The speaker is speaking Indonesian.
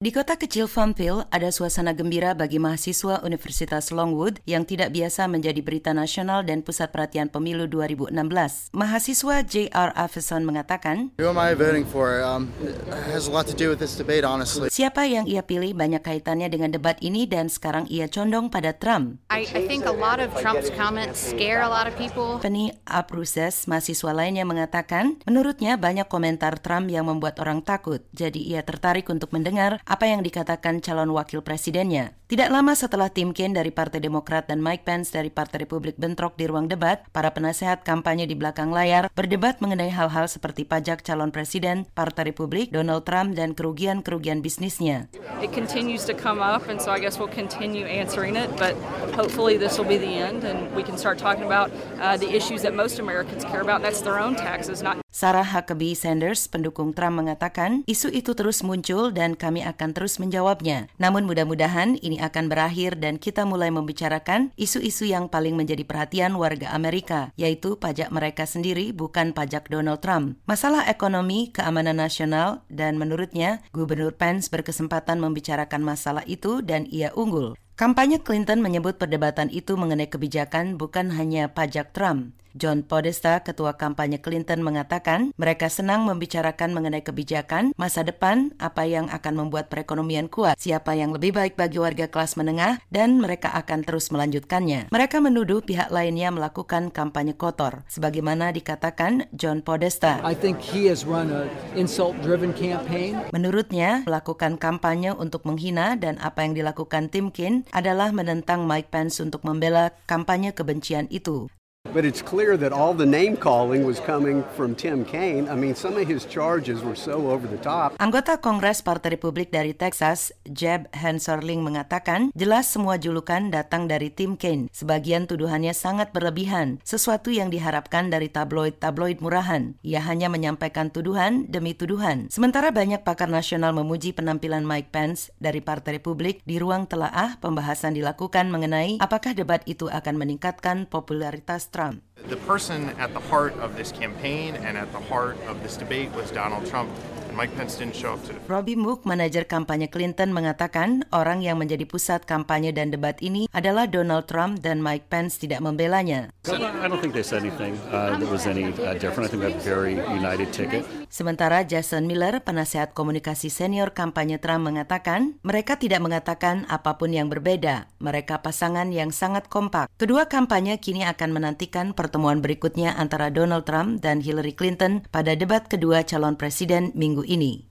Di kota kecil Farmville, ada suasana gembira bagi mahasiswa Universitas Longwood yang tidak biasa menjadi berita nasional dan pusat perhatian pemilu 2016. Mahasiswa J.R. Afeson mengatakan, Who am I voting for um, has a lot to do with this debate, honestly. Siapa yang ia pilih banyak kaitannya dengan debat ini dan sekarang ia condong pada Trump. I, I think a lot of Trump's comments scare a lot of people. Penny Apruses, mahasiswa lainnya mengatakan, menurutnya banyak komentar Trump yang membuat orang takut, jadi ia tertarik untuk mendengar apa yang dikatakan calon wakil presidennya. Tidak lama setelah Tim Kaine dari Partai Demokrat dan Mike Pence dari Partai Republik bentrok di ruang debat, para penasehat kampanye di belakang layar berdebat mengenai hal-hal seperti pajak calon presiden, Partai Republik, Donald Trump, dan kerugian-kerugian bisnisnya. It continues to come up, and so I guess we'll continue answering it, but hopefully this will be the end, and we can start talking about uh, the issues that most Americans care about, that's their own taxes, not Sarah Huckabee Sanders, pendukung Trump mengatakan, isu itu terus muncul dan kami akan terus menjawabnya. Namun mudah-mudahan ini akan berakhir dan kita mulai membicarakan isu-isu yang paling menjadi perhatian warga Amerika, yaitu pajak mereka sendiri bukan pajak Donald Trump. Masalah ekonomi, keamanan nasional, dan menurutnya Gubernur Pence berkesempatan membicarakan masalah itu dan ia unggul. Kampanye Clinton menyebut perdebatan itu mengenai kebijakan bukan hanya pajak Trump. John Podesta, ketua kampanye Clinton, mengatakan mereka senang membicarakan mengenai kebijakan, masa depan, apa yang akan membuat perekonomian kuat, siapa yang lebih baik bagi warga kelas menengah, dan mereka akan terus melanjutkannya. Mereka menuduh pihak lainnya melakukan kampanye kotor, sebagaimana dikatakan John Podesta. I think he has run an insult-driven campaign. Menurutnya, melakukan kampanye untuk menghina dan apa yang dilakukan Tim Kaine adalah menentang Mike Pence untuk membela kampanye kebencian itu. But it's clear that all the name calling was coming from Tim Kaine. I mean, some of his charges were so over the top. Anggota Kongres Partai Republik dari Texas, Jeb Hensorling mengatakan, jelas semua julukan datang dari Tim Kaine. Sebagian tuduhannya sangat berlebihan, sesuatu yang diharapkan dari tabloid-tabloid murahan. Ia hanya menyampaikan tuduhan demi tuduhan. Sementara banyak pakar nasional memuji penampilan Mike Pence dari Partai Republik di ruang telaah pembahasan dilakukan mengenai apakah debat itu akan meningkatkan popularitas Trump. The person at the heart of this campaign and at the heart of this debate was Donald Trump. Mike Pence didn't show up to the Robbie Mook, manajer kampanye Clinton, mengatakan orang yang menjadi pusat kampanye dan debat ini adalah Donald Trump dan Mike Pence tidak membelanya. I don't think they said anything uh, that was any uh, different. I think we have a very united ticket. Sementara Jason Miller, penasehat komunikasi senior kampanye Trump mengatakan, mereka tidak mengatakan apa pun yang berbeda. Mereka pasangan yang sangat kompak. Kedua kampanye kini akan menantikan pertemuan berikutnya antara Donald Trump dan Hillary Clinton pada debat kedua calon presiden minggu ini.